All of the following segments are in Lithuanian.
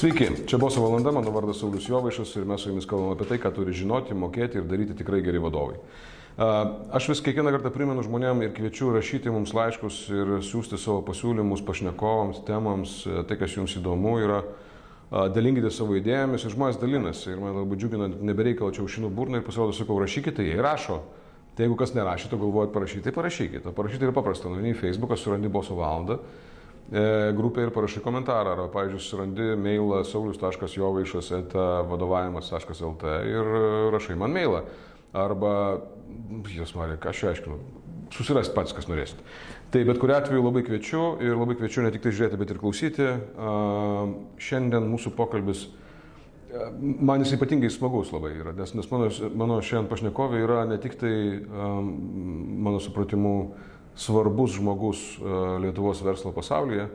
Sveiki, čia Boso valanda, mano vardas Saulis Jovaišas ir mes su jumis kalbame apie tai, ką turi žinoti, mokėti ir daryti tikrai geri vadovai. Aš vis kiekvieną kartą primenu žmonėm ir kviečiu rašyti mums laiškus ir siūsti savo pasiūlymus pašnekovams, temams, tai kas jums įdomu yra. Dalinkite savo idėjomis ir žmonės dalinasi. Ir man labai džiugina, nebereikalo čia užšinu burną ir pasirodo, sakau, rašykite, jie rašo. Tai jeigu kas nerašyto, galvojat parašyti, tai parašykite. Parašyti yra paprasta, nueini į Facebooką, surandi Boso valandą grupę ir parašai komentarą. Arba, pavyzdžiui, surandi mailą saulius.jovaišas vadovavimas.lt ir rašai man mailą. Arba, jas Marija, ką aš aiškinu, susirasti pats, kas norėsit. Tai bet kuriu atveju labai kviečiu ir labai kviečiu ne tik tai žiūrėti, bet ir klausyti. Šiandien mūsų pokalbis, man jis ypatingai smagus labai yra, nes, nes mano, mano šiandien pašnekovė yra ne tik tai, mano supratimu, svarbus žmogus e, Lietuvos verslo pasaulyje,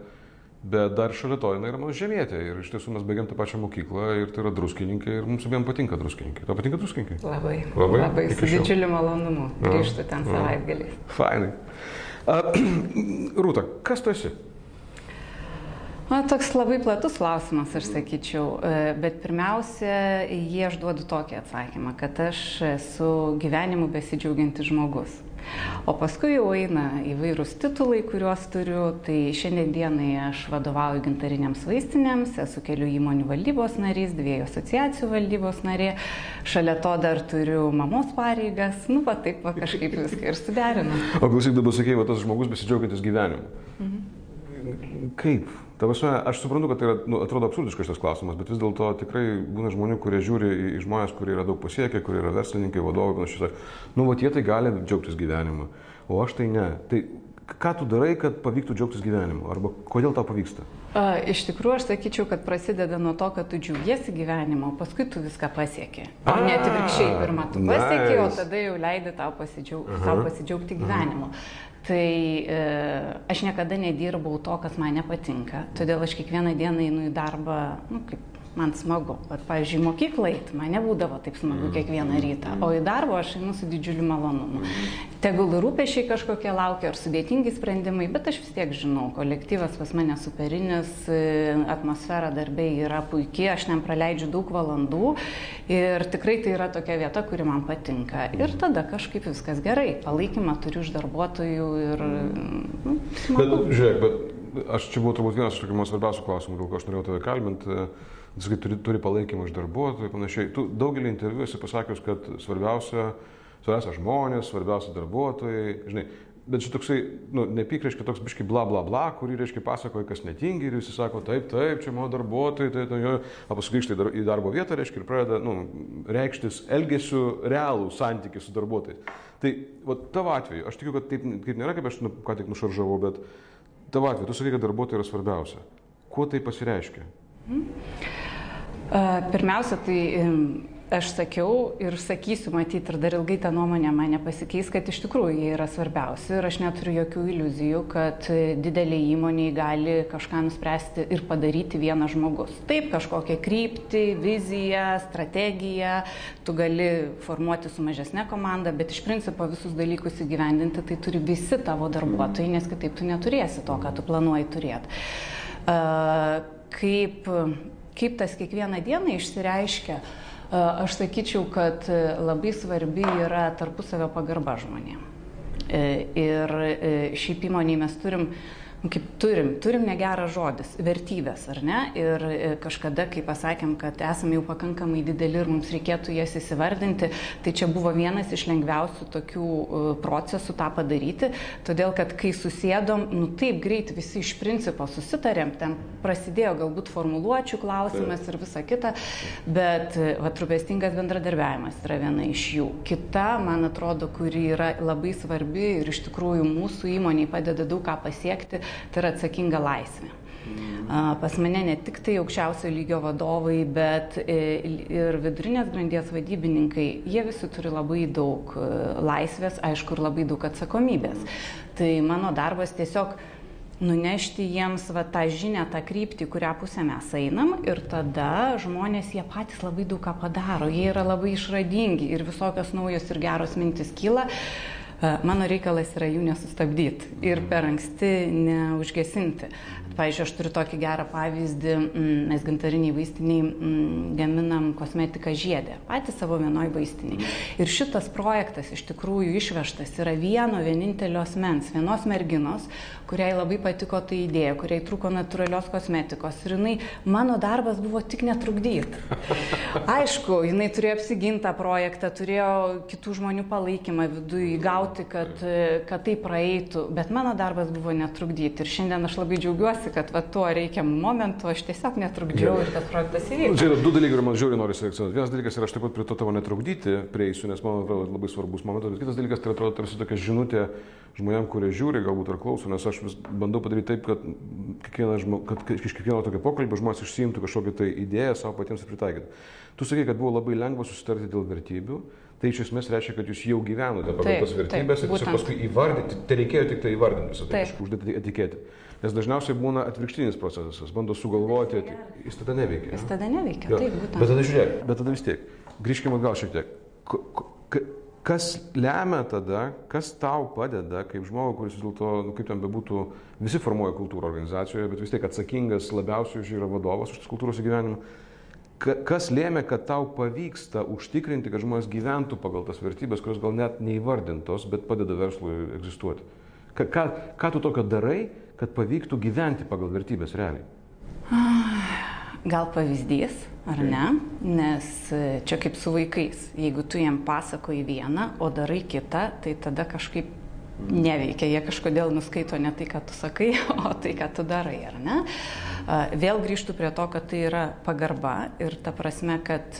bet dar šalia to jinai yra mano žemėtė ir iš tiesų mes baigiam tą pačią mokyklą ir tai yra druskininkai ir mums abiem patinka druskininkai. Tau patinka druskininkai? Labai. Labai, labai su didžiuliu malonumu grįžtu ten savaitgaliais. Fainai. Rūta, kas tu esi? Na, toks labai platus klausimas, aš sakyčiau, e, bet pirmiausia, jie aš duodu tokį atsakymą, kad aš esu gyvenimu besidžiaugiantis žmogus. O paskui jau eina įvairūs titulai, kuriuos turiu. Tai šiandien dienai aš vadovauju gintariniams vaistinėms, esu kelių įmonių valdybos narys, dviejų asociacijų valdybos narė. Šalia to dar turiu mamos pareigas. Nu, va taip, va kažkaip viską ir suderinu. O klausyk, dabar sakėjai, va tas žmogus besidžiaugiantis gyvenimu. Mhm. Kaip? Ta prasme, aš suprantu, kad tai yra, nu, atrodo absurdiškas šitas klausimas, bet vis dėlto tikrai būna žmonių, kurie žiūri į, žmonės, kurie yra daug pasiekę, kurie yra verslininkai, vadovai, panašiai, nu, va, jie tai gali džiaugtis gyvenimu, o aš tai ne. Tai ką tu darai, kad pavyktų džiaugtis gyvenimu, arba kodėl tau pavyksta? A, iš tikrųjų, aš sakyčiau, kad prasideda nuo to, kad tu džiaugiesi gyvenimu, o paskui tu viską pasieki. O net atvirkščiai, pirmą tu pasieki, nice. o tada jau leidi tau, pasidžiaug, uh -huh. pasidžiaugti gyvenimu. Uh -huh. Tai e, aš niekada nedirbau to, kas man nepatinka, todėl aš kiekvieną dieną einu į darbą, nu, kaip man smagu. Bet, pavyzdžiui, mokyklai, tai man nebūdavo taip smagu kiekvieną rytą, o į darbą aš einu su didžiuliu malonumu. Tegul rūpešiai kažkokie laukia ar sudėtingi sprendimai, bet aš vis tiek žinau, kolektyvas pas mane superinis, atmosfera darbė yra puikiai, aš ten praleidžiu daug valandų ir tikrai tai yra tokia vieta, kuri man patinka. Ir tada kažkaip viskas gerai, palaikymą turiu iš darbuotojų ir... Nu, smagu. bet, žiūrėk, bet aš čia buvo turbūt vienas iš tokių svarbiausių klausimų, dėl ko aš norėjau tave kalbinti sakai, turi, turi palaikymą iš darbuotojų ir panašiai. Tu daugelį interviu esi pasakęs, kad svarbiausia, svarbiausia žmonės, svarbiausia darbuotojai, žinai. Bet čia toksai, nu, nepyk, reiškia toks biški bla bla bla, kurį, reiškia, pasakoja, kas netingi ir visi sako, taip, taip, čia mano darbuotojai, tai, tai, o paskui grįžta į darbo vietą, reiškia, ir pradeda, nu, reikštis elgesių realų santykių su darbuotojais. Tai, va, tavo atveju, aš tikiu, kad taip kaip nėra, kaip aš nu, ką tik nušaržavau, bet tavo atveju, tu sakai, kad darbuotojai yra svarbiausia. Kuo tai pasireiškia? Mhm. Pirmiausia, tai aš sakiau ir sakysiu, matyti ir dar ilgai ta nuomonė mane pasikeis, kad iš tikrųjų jie yra svarbiausi ir aš neturiu jokių iliuzijų, kad didelė įmonė gali kažką nuspręsti ir padaryti vienas žmogus. Taip, kažkokią kryptį, viziją, strategiją tu gali formuoti su mažesnė komanda, bet iš principo visus dalykus įgyvendinti tai turi visi tavo darbuotojai, nes kitaip tu neturėsi to, ką tu planuoji turėti. Uh, kaip Kaip tas kiekvieną dieną išsireiškia, aš sakyčiau, kad labai svarbi yra tarpusavio pagarba žmonėm. E, ir e, šiaip įmoniai mes turim kaip turim, turim negeras žodis, vertybės, ar ne? Ir e, kažkada, kai pasakėm, kad esame jau pakankamai dideli ir mums reikėtų jas įsivardinti, tai čia buvo vienas iš lengviausių tokių e, procesų tą padaryti, todėl kad kai susėdom, nu taip greit visi iš principo susitarėm, ten prasidėjo galbūt formuluočių klausimas ir visa kita, bet e, trupestingas bendradarbiavimas yra viena iš jų. Kita, man atrodo, kuri yra labai svarbi ir iš tikrųjų mūsų įmoniai padeda daug ką pasiekti, tai yra atsakinga laisvė. Pas mane ne tik tai aukščiausio lygio vadovai, bet e, ir vidurinės grandies vadybininkai, jie visi turi labai daug e, laisvės, aišku, ir labai daug atsakomybės. Tai mano darbas tiesiog nunešti jiems va, tą žinę, tą kryptį, kurią pusę mes einam ir tada žmonės jie patys labai daug ką padaro, jie yra labai išradingi ir visokios naujos ir geros mintis kyla. Mano reikalas yra jų nesustabdyti ir per anksti neužgesinti. Pavyzdžiui, aš turiu tokį gerą pavyzdį, mm, mes gintariniai vaistiniai mm, gaminam kosmetiką žiedę, patys savo vienoj vaistiniai. Ir šitas projektas iš tikrųjų išvežtas yra vieno vienintelio asmens, vienos merginos, kuriai labai patiko ta idėja, kuriai trūko natūralios kosmetikos. Ir jinai, mano darbas buvo tik netrukdyti. Aišku, jinai turėjo apsigintą projektą, turėjo kitų žmonių palaikymą viduje įgauti, kad, kad tai praeitų, bet mano darbas buvo netrukdyti. Ir šiandien aš labai džiaugiuosi, kad va, tuo reikiamų momentų aš tiesiog netrukdžiau ir tas projektas įvyko. Čia yra du dalykai, kuriuos man žiūri nori selekcionuoti. Vienas dalykas yra aš taip pat prie to tavo netrukdyti prieisiu, nes man atrodo labai svarbus momentas, bet kitas dalykas tai atrodo tarsi tokia žinutė žmonėm, kurie žiūri galbūt ar klauso, nes aš vis bandau padaryti taip, kad, kiekvieną, žmo, kad iš kiekvieno tokio pokalbio žmonės išsiimtų kažkokią tai idėją savo patiems pritaikyti. Tu sakai, kad buvo labai lengva susitarti dėl vertybių, tai iš esmės reiškia, kad jūs jau gyvenote pagal tas vertybės ir tiesiog paskui įvardinti, tai reikėjo tik tai įvardinti visą tai, uždėti etiketę. Nes dažniausiai būna atvirkštinis procesas, bando sugalvoti, jis tada neveikia. Jis tada neveikia, jo. taip, būtent. Bet tada žiūrėk, bet tada vis tiek, grįžkime atgal šiek tiek. K kas lemia tada, kas tau padeda, kaip žmogui, kuris vis dėlto, nu, kaip ten bebūtų, visi formuoja kultūrą organizacijoje, bet vis tiek atsakingas labiausiai už yra vadovas už tas kultūros įgyvenimą. Kas lėmė, kad tau pavyksta užtikrinti, kad žmonės gyventų pagal tas vertybės, kurios gal net neįvardintos, bet padeda verslui egzistuoti? Ką, ką, ką tu tokio darai, kad pavyktų gyventi pagal vertybės realiai? Gal pavyzdys, ar ne? Nes e, čia kaip su vaikais. Jeigu tu jiem pasakoji vieną, o darai kitą, tai tada kažkaip neveikia. Jie kažkodėl nuskaito ne tai, ką tu sakai, o tai, ką tu darai, ar ne? Vėl grįžtų prie to, kad tai yra pagarba ir ta prasme, kad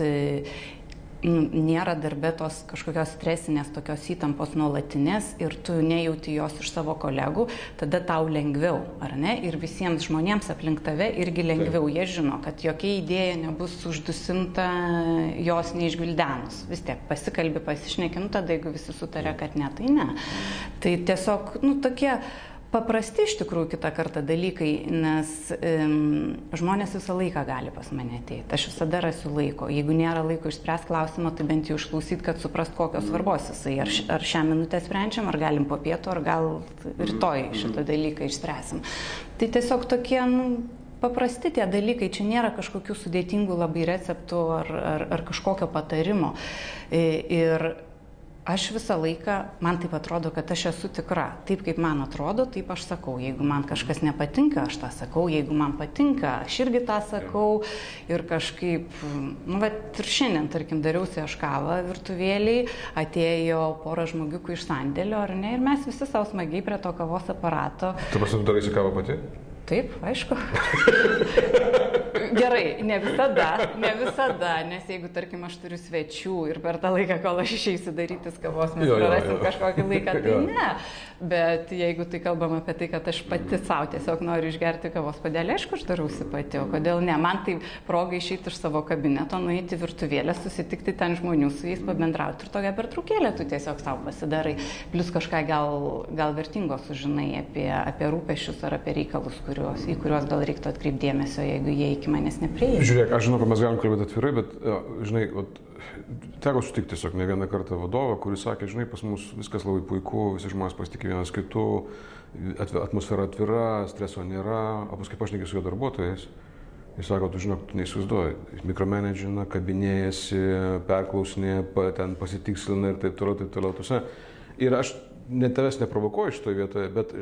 nėra darbe tos kažkokios stresinės tokios įtampos nuolatinės ir tu nejauti jos iš savo kolegų, tada tau lengviau, ar ne? Ir visiems žmonėms aplink tave irgi lengviau. Jie žino, kad jokia idėja nebus uždusinta jos neišgvildenus. Vis tiek pasikalbi, pasišnekinu, tada jeigu visi sutarė, kad ne, tai ne. Tai tiesiog, nu, tokie paprasti iš tikrųjų kitą kartą dalykai, nes um, žmonės visą laiką gali pas mane ateiti. Aš visada rasiu laiko. Jeigu nėra laiko išspręsti klausimą, tai bent jau išklausyt, kad suprast, kokios svarbos jisai. Ar, ar šią minutę sprendžiam, ar galim po pietų, ar gal rytoj šitą dalyką išspręsim. Tai tiesiog tokie, nu, paprasti tie dalykai, čia nėra kažkokių sudėtingų labai receptų ar, ar, ar kažkokio patarimo. Ir aš visą laiką, man taip atrodo, kad aš esu tikra. Taip kaip man atrodo, taip aš sakau. Jeigu man kažkas nepatinka, aš tą sakau. Jeigu man patinka, aš irgi tą sakau. Ir kažkaip, nu, bet ir šiandien, tarkim, dariausi aš kavą virtuvėliai, atėjo pora žmogiukų iš sandėlio, ar ne, ir mes visi savo smagiai prie to kavos aparato. Tu pasidarai kavą pati? Taip, aišku. Gerai, ne visada, ne visada, nes jeigu, tarkim, aš turiu svečių ir per tą laiką, kol aš išeisiu darytis kavos, mes jo, prarasim jo, jo. kažkokį laiką, tai ne. Bet jeigu tai kalbam apie tai, kad aš pati savo tiesiog noriu išgerti kavos padelį, aišku, aš darausi pati, o kodėl ne? Man tai proga išeiti iš savo kabineto, nueiti virtuvėlę, susitikti ten žmonių, su jais pabendrauti ir tokia pertraukėlė tu tiesiog savo pasidarai. Plus kažką gal, gal vertingo sužinai apie, apie rūpešius ar apie reikalus, kuriuos, į kuriuos gal reiktų atkreipdėmėsio, jeigu jie iki manęs neprieina. Žiūrėk, aš žinau, kad mes galim kalbėti atvirai, bet, žinai, vat, teko sutikti tiesiog ne vieną kartą vadovą, kuris sakė, žinai, pas mus viskas labai puiku, visi žmonės pasitikė vienas kitu, atmosfera atvira, streso nėra, o paskui pašnekė su jo darbuotojais. Jis sako, tu žinok, tu neįsivaizduoji, mikromanagina, kabinėjasi, perklausinė, ten pasitikslina ir taip toliau, taip toliau. Ir aš net tavęs neprovokuoju šitoje vietoje, bet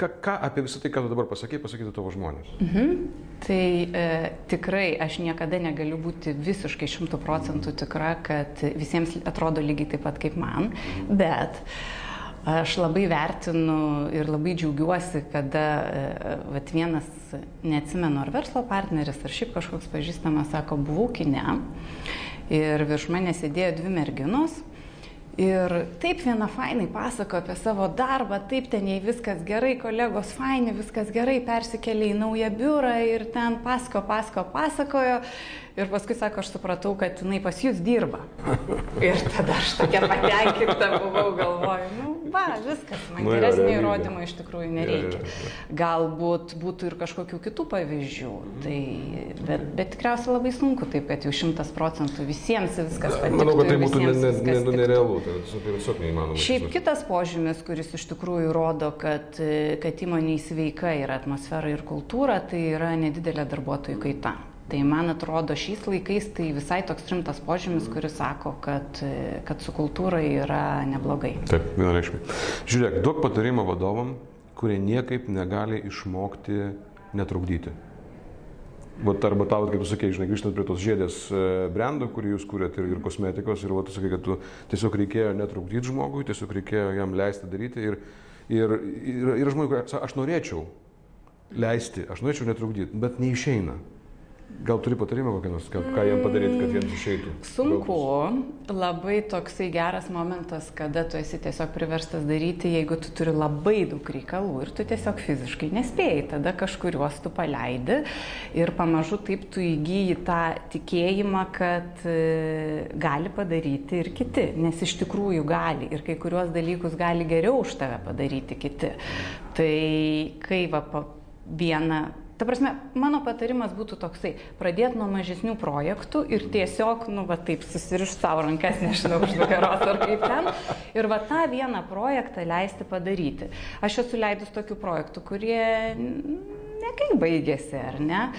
ką, ką apie visą tai, ką tu dabar pasakai, pasakyti tavo žmonės? Mhm. Tai e, tikrai aš niekada negaliu būti visiškai šimtų procentų tikra, kad visiems atrodo lygiai taip pat kaip man, bet aš labai vertinu ir labai džiaugiuosi, kada e, vat, vienas, neatsimenu, ar verslo partneris, ar šiaip kažkoks pažįstamas, sako, buvau kine ir virš manęs sėdėjo dvi merginos Ir taip viena fainai pasako apie savo darbą, taip ten jai viskas gerai, kolegos faini, viskas gerai, persikėlė į naują biurą ir ten pasko, pasko, pasakojo. Ir paskui sako, aš supratau, kad jinai pas jūs dirba. Ir tada aš tokia patenkinta buvau, galvoju, Va, viskas, man nu, geresnio įrodymo iš tikrųjų nereikia. Ja, ja, ja. Galbūt būtų ir kažkokių kitų pavyzdžių, tai, bet, bet tikriausiai labai sunku taip, kad jau šimtas procentų visiems viskas patiktų. Manau, kad tai būtų nerealu, ne, ne, ne tai tiesiog neįmanoma. Šiaip kitas požymis, kuris iš tikrųjų rodo, kad, kad įmonė sveika yra atmosfera ir kultūra, tai yra nedidelė darbuotojų kaita. Tai man atrodo, šiais laikais tai visai toks rimtas požymis, kuris sako, kad, kad su kultūra yra neblogai. Taip, vienareikšmiai. Žiūrėk, duok patarimą vadovam, kurie niekaip negali išmokti netrukdyti. Vat arba tau, kaip tu sakei, žinai, grįžtant prie tos žiedės e, brendo, kurį jūs kūrėt ir, ir kosmetikos, ir va, tu sakai, kad tu tiesiog reikėjo netrukdyti žmogui, tiesiog reikėjo jam leisti daryti. Ir, ir, ir, ir žmogui, aš norėčiau leisti, aš norėčiau netrukdyti, bet neišeina. Gal turi patarimą kokią nors, ką, ką jiem padaryti, kad jiems išeitų? Sunku, labai toksai geras momentas, kada tu esi tiesiog priverstas daryti, jeigu tu turi labai daug reikalų ir tu tiesiog fiziškai nespėjai, tada kažkuriuos tu paleidi ir pamažu taip tu įgyji tą tikėjimą, kad e, gali padaryti ir kiti, nes iš tikrųjų gali ir kai kuriuos dalykus gali geriau už tave padaryti kiti. Tai kai va, vieną Ta prasme, mano patarimas būtų toksai - pradėti nuo mažesnių projektų ir tiesiog, nu, va taip, susiriš savo rankas, nežinau, už nugaros ar kaip ten, ir va tą vieną projektą leisti padaryti. Aš esu leidus tokių projektų, kurie nekaip baigėsi, ar ne?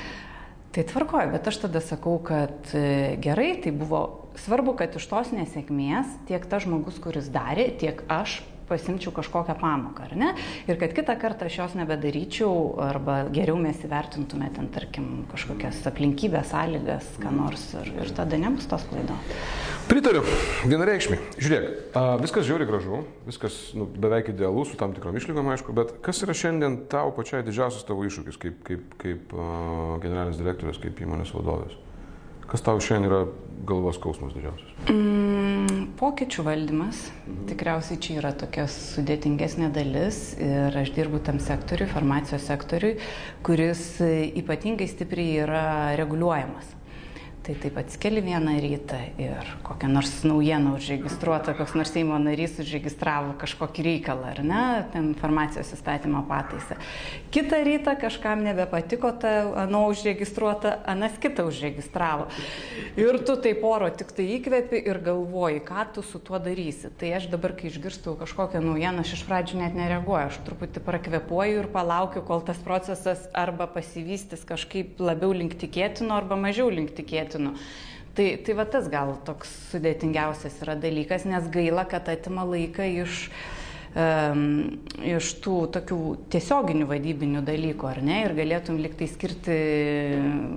Tai tvarkoju, bet aš tada sakau, kad e, gerai, tai buvo svarbu, kad iš tos nesėkmės tiek tas žmogus, kuris darė, tiek aš pasimčiau kažkokią pamoką, ar ne? Ir kad kitą kartą aš jos nebedaryčiau, arba geriau mes įvertintume ten, tarkim, kažkokias aplinkybės, sąlygas, ką nors, ir, ir tada nebus tos klaidos. Pritariu, vienareikšmiai. Žiūrėk, viskas žiauri gražu, viskas nu, beveik idealu, su tam tikrom išlygom, aišku, bet kas yra šiandien tau pačiai didžiausias tavo iššūkis kaip, kaip, kaip generalinis direktorius, kaip įmonės vadovas? Kas tau šiandien yra galvos skausmas didžiausias? Mm, pokyčių valdymas. Mhm. Tikriausiai čia yra tokia sudėtingesnė dalis ir aš dirbu tam sektoriui, farmacijos sektoriui, kuris ypatingai stipriai yra reguliuojamas. Tai taip atskeli vieną rytą ir kokią nors naujieną užregistruota, koks nors Seimo narys užregistravo kažkokį reikalą, ar ne, ten informacijos įstatymo pataisą. Kitą rytą kažkam nebepatiko ta ano užregistruota, anas kitą užregistravo. Ir tu taip oro tik tai įkvepi ir galvoji, ką tu su tuo darysi. Tai aš dabar, kai išgirstu kažkokią naujieną, aš iš pradžių net nereaguoju, aš truputį prakvepuoju ir palaukiu, kol tas procesas arba pasivystys kažkaip labiau link tikėtino, arba mažiau link tikėtino tikėtinu. Tai, tai va tas gal toks sudėtingiausias yra dalykas, nes gaila, kad atima laiką iš iš tų tokių tiesioginių vadybinių dalykų, ar ne, ir galėtum liktai skirti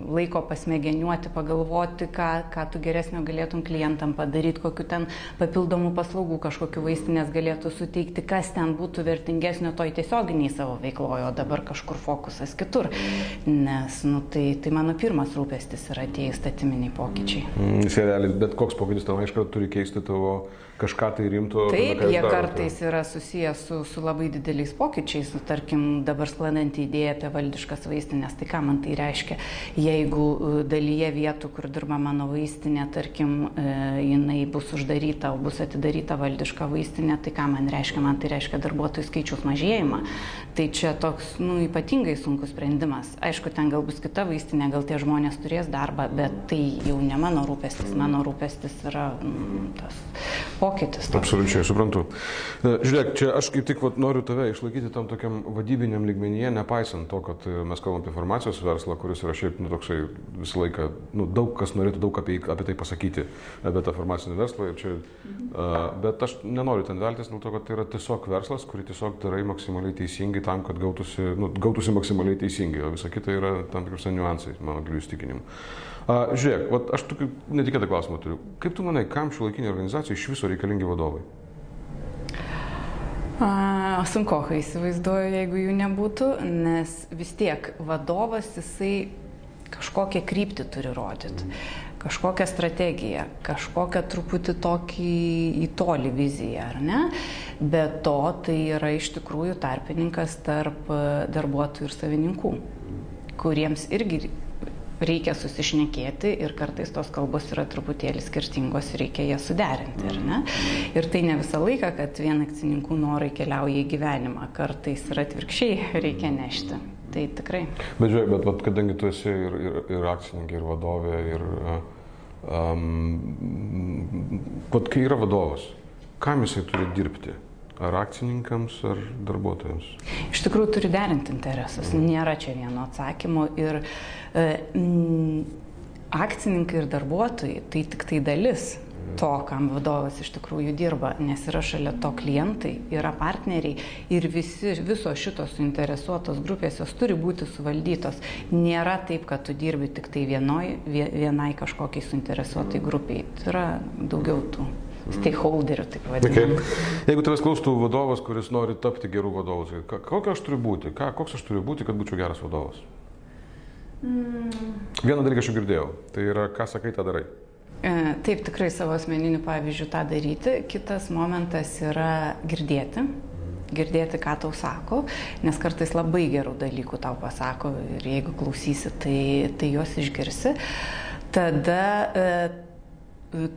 laiko pasmegeniuoti, pagalvoti, ką, ką tu geresnio galėtum klientam padaryti, kokiu ten papildomų paslaugų kažkokiu vaistinės galėtų suteikti, kas ten būtų vertingesnio toj tiesioginiai savo veiklojo, dabar kažkur fokusas kitur. Nes, nu, tai, tai mano pirmas rūpestis yra tie įstatyminiai pokyčiai. Mm, bet koks pokytis tau aišku turi keisti tavo kažką tai rimto. Taip, jie darote. kartais yra susijęs su, su labai dideliais pokyčiais. Nu, tarkim, dabar sklandanti idėja apie valdiškas vaistinės, tai ką man tai reiškia? Jeigu e, dalyje vietų, kur dirba mano vaistinė, tarkim, e, jinai bus uždaryta, o bus atidaryta valdiška vaistinė, tai ką man reiškia? Man tai reiškia darbuotojų skaičius mažėjimą. Tai čia toks, nu, ypatingai sunkus sprendimas. Aišku, ten gal bus kita vaistinė, gal tie žmonės turės darbą, bet tai jau ne mano rūpestis. Mano rūpestis yra mm, tas pokytis. Tam. Absoliučiai, suprantu. E, žiūrėk, čia aš kaip tik vat, noriu tave išlaikyti tam tokiam vadybiniam lygmenyje, nepaisant to, kad e, mes kalbam apie farmacijos verslą, kuris yra šiaip nu, toksai visą laiką, nu, daug kas norėtų daug apie, apie tai pasakyti, apie tą farmacinį verslą. Čia, uh, bet aš nenoriu ten veltis, dėl to, kad tai yra tiesiog verslas, kurį tiesiog darai maksimaliai teisingai tam, kad gautųsi, nu, gautųsi maksimaliai teisingai, o visa kita yra tam tikrus niuansai, mano gilių įsitikinimų. A, žiūrėk, vat, aš tokį netikėtą klausimą turiu. Kaip tu manai, kam šio laikinė organizacija iš viso reikalingi vadovai? Sunku, įsivaizduoju, jeigu jų nebūtų, nes vis tiek vadovas jisai kažkokią kryptį turi rodyti, kažkokią strategiją, kažkokią truputį tokį į tolį viziją, ar ne? Be to, tai yra iš tikrųjų tarpininkas tarp darbuotojų ir savininkų, kuriems irgi reikia susišnekėti ir kartais tos kalbos yra truputėlį skirtingos ir reikia jas suderinti, ar ne? Ir tai ne visą laiką, kad vien akcininkų norai keliauja į gyvenimą, kartais ir atvirkščiai reikia nešti. Tai tikrai. Bet žiūrėk, bet, bet kadangi tu esi ir, ir, ir akcininkė, ir vadovė, ir um, pat kai yra vadovas, kam jisai turi dirbti? Ar akcininkams, ar darbuotojams? Iš tikrųjų turi derinti interesus. Nėra čia vieno atsakymo. Ir m, akcininkai ir darbuotojai tai tik tai dalis to, kam vadovas iš tikrųjų dirba, nes yra šalia to klientai, yra partneriai ir visi, visos šitos suinteresuotos grupės jos turi būti suvaldytos. Nėra taip, kad tu dirbi tik tai vienoj, vienai kažkokiai suinteresuotai grupiai. Tai yra daugiau tų stakeholderių, taip vadinamų. Okay. Jeigu tavęs klaustų vadovas, kuris nori tapti gerų vadovų, kokio aš turiu būti, ką, koks aš turiu būti, kad būčiau geras vadovas? Mm. Vieną dalyką aš jau girdėjau, tai yra, ką sakai, tą darai. E, taip, tikrai savo asmeniniu pavyzdžiu tą daryti. Kitas momentas yra girdėti girdėti, ką tau sako, nes kartais labai gerų dalykų tau pasako ir jeigu klausysi, tai, tai juos išgirsi. Tada e,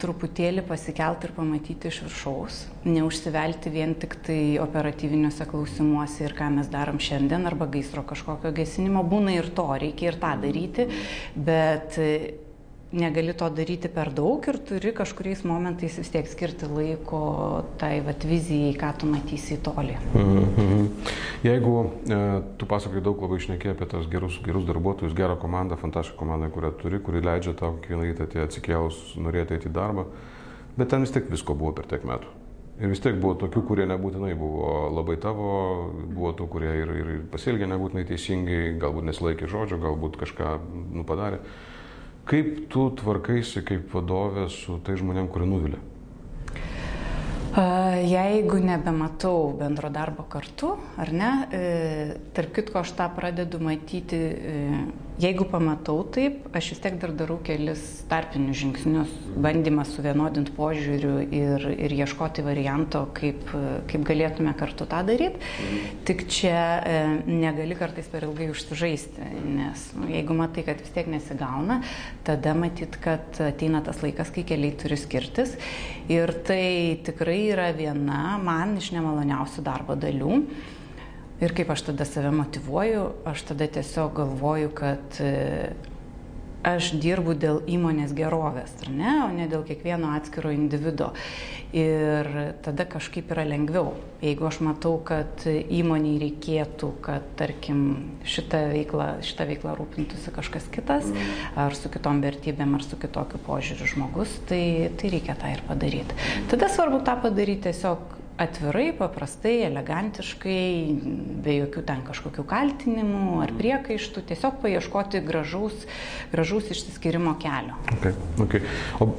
truputėlį pasikelti ir pamatyti iš viršaus, neužsivelti vien tik tai operatyviniuose klausimuose ir ką mes darom šiandien arba gaisro kažkokio gesinimo. Būna ir to, reikia ir tą daryti, bet negali to daryti per daug ir turi kažkuriais momentais vis tiek skirti laiko tai vat, vizijai, ką tu matysi į tolį. Mm -hmm. Jeigu e, tu pasakai daug labai išnekė apie tos gerus, gerus darbuotojus, gerą komandą, fantastišką komandą, kurią turi, kuri leidžia tau kiekvieną rytą atsikėlus norėti eiti į darbą, bet ten vis tiek visko buvo per tiek metų. Ir vis tiek buvo tokių, kurie nebūtinai buvo labai tavo, buvo tų, kurie ir, ir pasielgė nebūtinai teisingai, galbūt nesilaikė žodžio, galbūt kažką nu, padarė. Kaip tu tvarkaisi kaip vadovė su tai žmonėm, kurie nuvilia? Jeigu nebematau bendro darbo kartu, ar ne, e, tarp kitko aš tą pradedu matyti e, Jeigu pamatau taip, aš vis tiek dar darau kelis tarpinius žingsnius, bandymą suvienodinti požiūrių ir, ir ieškoti varianto, kaip, kaip galėtume kartu tą daryti. Tik čia e, negali kartais per ilgai užsižaisti, nes nu, jeigu matai, kad vis tiek nesigauna, tada matyt, kad ateina tas laikas, kai keliai turi skirtis. Ir tai tikrai yra viena man iš nemaloniausių darbo dalių. Ir kaip aš tada save motivuoju, aš tada tiesiog galvoju, kad e, aš dirbu dėl įmonės gerovės, ar ne, o ne dėl kiekvieno atskiro individo. Ir tada kažkaip yra lengviau. Jeigu aš matau, kad įmoniai reikėtų, kad, tarkim, šitą veiklą, šitą veiklą rūpintųsi kažkas kitas, ar su kitom vertybėm, ar su kitokiu požiūriu žmogus, tai, tai reikia tą ir padaryti. Tada svarbu tą padaryti tiesiog atvirai, paprastai, elegantiškai, be jokių ten kažkokių kaltinimų ar priekaištų, tiesiog paieškoti gražaus, gražaus išsiskirimo kelio. Okay, okay. O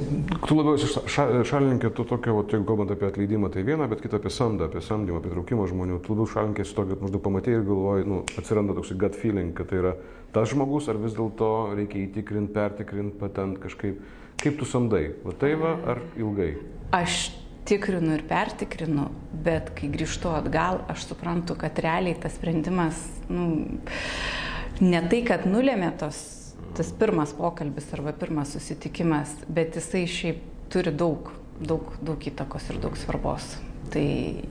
tu labiau šalininkė, tu tokio, o, jeigu kalbant apie atleidimą, tai viena, bet kita apie samdą, apie samdymą, apie traukimą žmonių, tu labiau šalininkė esi tokio, kad maždaug pamatai ir galvoji, nu, atsiranda toks gut feeling, kad tai yra tas žmogus, ar vis dėlto reikia įtikrinti, pertikrinti, patent kažkaip. Kaip tu samdai? Va tai va, ar ilgai? Aš tikrinu ir pertikrinu, bet kai grįžtu atgal, aš suprantu, kad realiai tas sprendimas, nu, ne tai, kad nulėmė tos, tas pirmas pokalbis arba pirmas susitikimas, bet jisai šiaip turi daug, daug, daug įtakos ir daug svarbos. Tai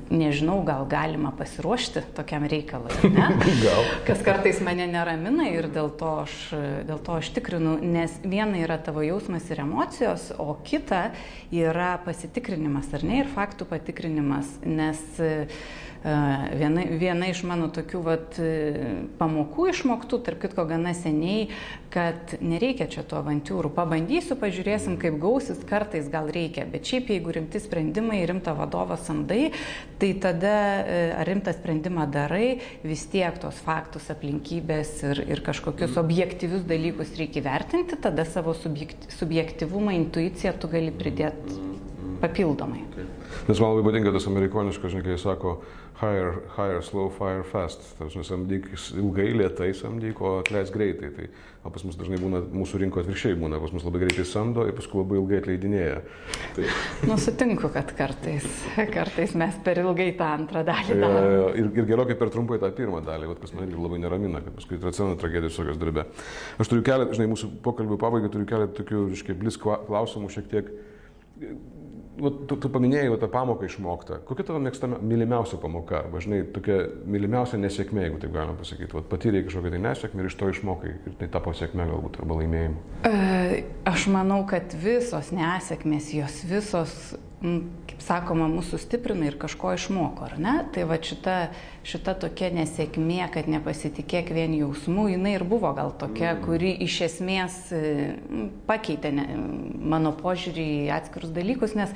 nežinau, gal galima pasiruošti tokiam reikalui. gal. Kas kartais mane neramina ir dėl to, aš, dėl to aš tikrinu, nes viena yra tavo jausmas ir emocijos, o kita yra pasitikrinimas, ar ne, ir faktų patikrinimas. Nes uh, Viena, viena iš mano tokių vat, pamokų išmoktų, tarp kitko gana seniai, kad nereikia čia tų avantūrų. Pabandysiu, pažiūrėsim, kaip gausis, kartais gal reikia, bet šiaip jeigu rimti sprendimai, rimtą vadovą samdai, tai tada ar rimtą sprendimą darai, vis tiek tos faktus, aplinkybės ir, ir kažkokius objektyvius dalykus reikia vertinti, tada savo subjektivumą, intuiciją tu gali pridėti papildomai. Nes man labai patinka tas amerikoniškas, žinai, kai jis sako, hire, hire slow, fire fast. Tas samdyk ilgai, lietai samdyk, o atleis greitai. Tai o pas mus dažnai būna, mūsų rinko atvirkščiai būna, pas mus labai greitai samdo ir paskui labai ilgai atleidinėja. Tai... Nu, sutinku, kad kartais, kartais mes per ilgai tą antrą dalį darome. Ir, ir gerokai per trumpai tą pirmą dalį, vat, kas man irgi labai neramina, kad paskui atsiranda tragedijos tokios darbė. Aš turiu keletą, žinai, mūsų pokalbių pabaigai turiu keletą tokių, reiškia, blis klausimų šiek tiek va, tu, tu paminėjai tą pamoką išmoktą. Kokia tavo mėgstama, mylimiausia pamoka, arba žinai, tokia mylimiausia nesėkmė, jeigu taip galima pasakyti. Va, patyrėjai kažkokią tai nesėkmę ir iš to išmokai ir tai tapo sėkmė galbūt arba laimėjimu. E, aš manau, kad visos nesėkmės, jos visos kaip sakoma, mūsų stiprina ir kažko išmoko, ar ne? Tai va šita, šita tokia nesėkmė, kad nepasitikėk vien jausmų, jinai ir buvo gal tokia, mm. kuri iš esmės pakeitė ne, mano požiūrį į atskirus dalykus, nes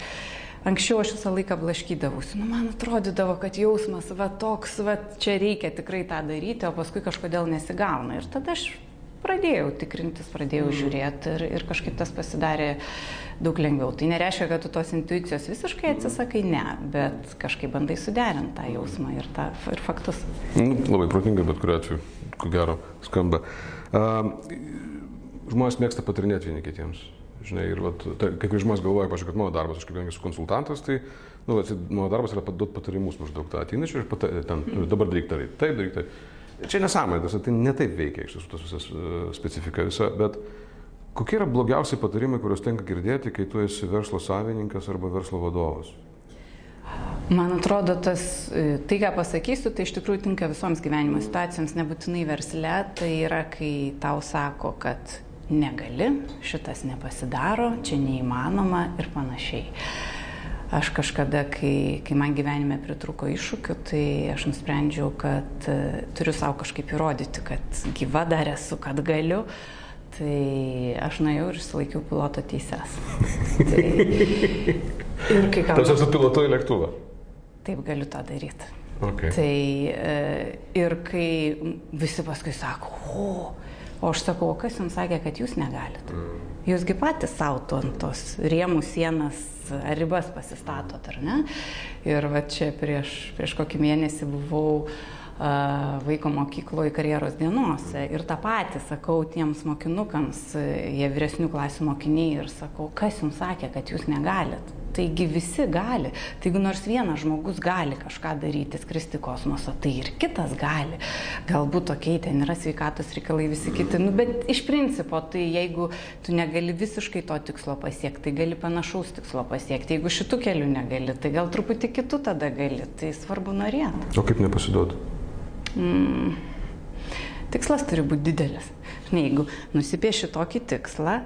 anksčiau aš visą laiką blaškydavausi. Nu, man atrodydavo, kad jausmas, va toks, va čia reikia tikrai tą daryti, o paskui kažkodėl nesigauna. Ir tada aš pradėjau tikrintis, pradėjau mm. žiūrėti ir, ir kažkaip tas pasidarė daug lengviau. Tai nereiškia, kad tu tos intuicijos visiškai atsisakai, ne, bet kažkaip bandai suderinti tą jausmą ir, tą, ir faktus. Nu, labai protinga, bet kuriuo atveju, ko gero, skamba. Uh, žmonės mėgsta patarinėti vieni kitiems. Žinai, ir vat, ta, kai žmonės galvoja, pažiūrėk, kad mano darbas, aš kaip esu konsultantas, tai nu, vat, mano darbas yra duoti patarimus maždaug tą ateina čia ir pata, ten, dabar daryk tai, taip daryk tai. Čia nesąmonė, tai netaip veikia iš tiesų tas visas uh, specifika visa, bet uh, Kokie yra blogiausi patarimai, kuriuos tenka girdėti, kai tu esi verslo savininkas arba verslo vadovas? Man atrodo, tas, e, tai ką pasakysiu, tai iš tikrųjų tinka visoms gyvenimo situacijoms, nebūtinai versle. Tai yra, kai tau sako, kad negali, šitas nepasidaro, čia neįmanoma ir panašiai. Aš kažkada, kai, kai man gyvenime pritruko iššūkių, tai aš nusprendžiau, kad uh, turiu savo kažkaip įrodyti, kad gyva dar esu, kad galiu. Uh, Tai aš nuėjau ir išsilaikiau piloto teises. tai, ir kai ką... Tas esu pilotuoju lėktuvą. Taip galiu tą daryti. Okay. Tai e, ir kai visi paskui sako, o, o aš sakau, o kas jums sakė, kad jūs negalit? Mm. Jūsgi patys savo ant tos rėmų sienas ar ribas pasistatot, ar ne? Ir va čia prieš, prieš kokį mėnesį buvau uh, vaiko mokykloje karjeros dienose. Ir tą patį sakau tiems mokinukams, jie vyresnių klasių mokiniai ir sakau, kas jums sakė, kad jūs negalit. Taigi visi gali. Tai jeigu nors vienas žmogus gali kažką daryti, skristi kosmoso, tai ir kitas gali. Galbūt tokiai ten yra sveikatos reikalai visi kiti. Nu, bet iš principo, tai jeigu tu negali visiškai to tikslo pasiekti, tai gali panašaus tikslo pasiekti. Jeigu šitų kelių negali, tai gal truputį kitų tada gali. Tai svarbu norėti. O kaip nepasiduoti? Mm, tikslas turi būti didelis. Žinai, jeigu nusipieši tokį tikslą,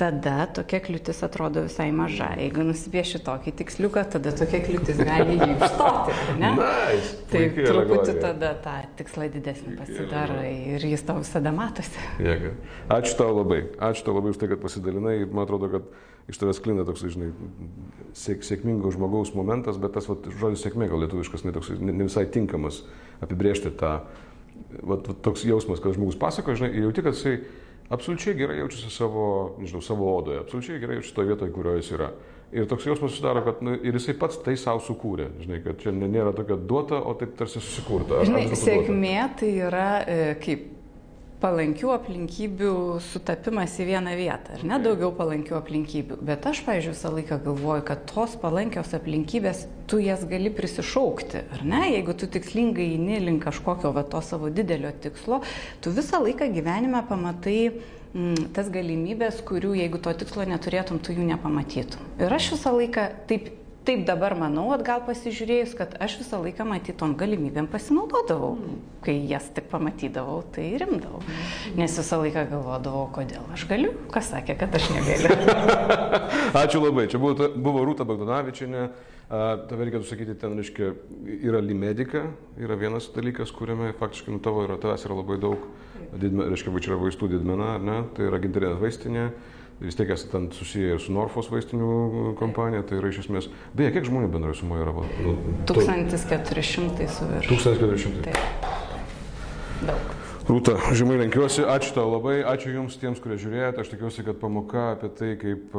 tada tokia kliūtis atrodo visai maža. Jeigu nusipieši tokį tiksliuką, tada tokia kliūtis gali jį išstoti. Nice. Taip, truputį tada tą tikslą didesnį pasidarai ir jis tau visada matosi. Jėga. Ačiū tau labai. Ačiū tau labai už tai, kad pasidalinai. Man atrodo, kad iš tavęs klinda toks, žinai, sėk, sėkmingo žmogaus momentas, bet tas vat, žodis sėkmė gal lietuviškas ne, toks, ne, ne visai tinkamas apibriežti tą, vat, vat, toks jausmas, kad žmogus pasako, žinai, ir jauti, kad jisai absoliučiai gerai jaučiasi savo, nežinau, savo odoje, absoliučiai gerai jaučiasi toje vietoje, kurioje jis yra. Ir toks jausmas susidaro, kad nu, ir jisai pats tai savo sukūrė, žinai, kad čia nėra tokia duota, o taip tarsi susikurta. Žinai, sėkmė tai yra e, kaip palankių aplinkybių sutapimas į vieną vietą, ar ne daugiau palankių aplinkybių. Bet aš, pavyzdžiui, visą laiką galvoju, kad tos palankios aplinkybės, tu jas gali prisišaukti, ar ne? Jeigu tu tikslingai eini link kažkokio va to savo didelio tikslo, tu visą laiką gyvenime pamatai mm, tas galimybės, kurių jeigu to tikslo neturėtum, tu jų nepamatytum. Ir aš visą laiką taip taip dabar manau, atgal pasižiūrėjus, kad aš visą laiką matytom galimybėm pasinaudodavau. Kai jas tik pamatydavau, tai rimdavau. Nes visą laiką galvodavau, kodėl aš galiu, kas sakė, kad aš negaliu. Ačiū labai. Čia buvo, buvo Rūta Bagdonavičinė. Tave reikėtų sakyti, ten, reiškia, yra limedika, yra vienas dalykas, kuriame faktiškai nu tavo yra, tavęs yra labai daug, didme, reiškia, va čia yra vaistų didmena, ne, tai yra gintarinė vaistinė vis tiek esate ten susiję ir su Norfos vaistinių kompanija, tai yra iš esmės. Beje, kiek žmonių bendrai sumoje yra? Nu, 1400 su virš. 1400. Taip. Daug. Rūta, žemai lenkiuosi, ačiū tau labai, ačiū Jums tiems, kurie žiūrėjote, aš tikiuosi, kad pamoka apie tai, kaip,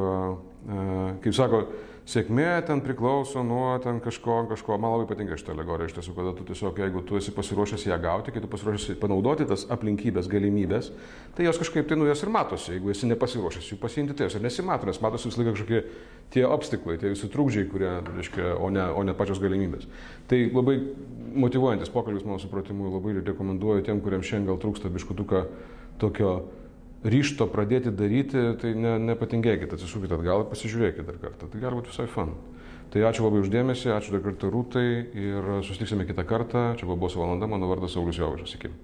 kaip sako, sėkmė ten priklauso nuo ten kažko, kažko. Man labai patinka šitą alegoriją iš tiesų, kada tu tiesiog, jeigu tu esi pasiruošęs ją gauti, kai tu pasiruošęs panaudoti tas aplinkybės, galimybės, tai jos kažkaip tai nu jos ir matosi. Jeigu esi nepasiruošęs jų pasiimti, tai jos ir nesimato, nes matosi visą laiką kažkokie tie obstiklai, tie visi trukdžiai, kurie, reiškia, o ne, o ne pačios galimybės. Tai labai motivuojantis pokalbis, mano supratimu, labai rekomenduoju tiem, kuriems šiandien gal trūksta biškutuką tokio ryšto pradėti daryti, tai ne, nepatingėkit, atsisukit atgal ir pasižiūrėkit dar kartą. Tai gali būti visai fan. Tai ačiū labai uždėmesi, ačiū dar kartą Rūtai ir susitiksime kitą kartą. Čia buvo Boso valanda, mano vardas Saulis Jovaišas. Iki.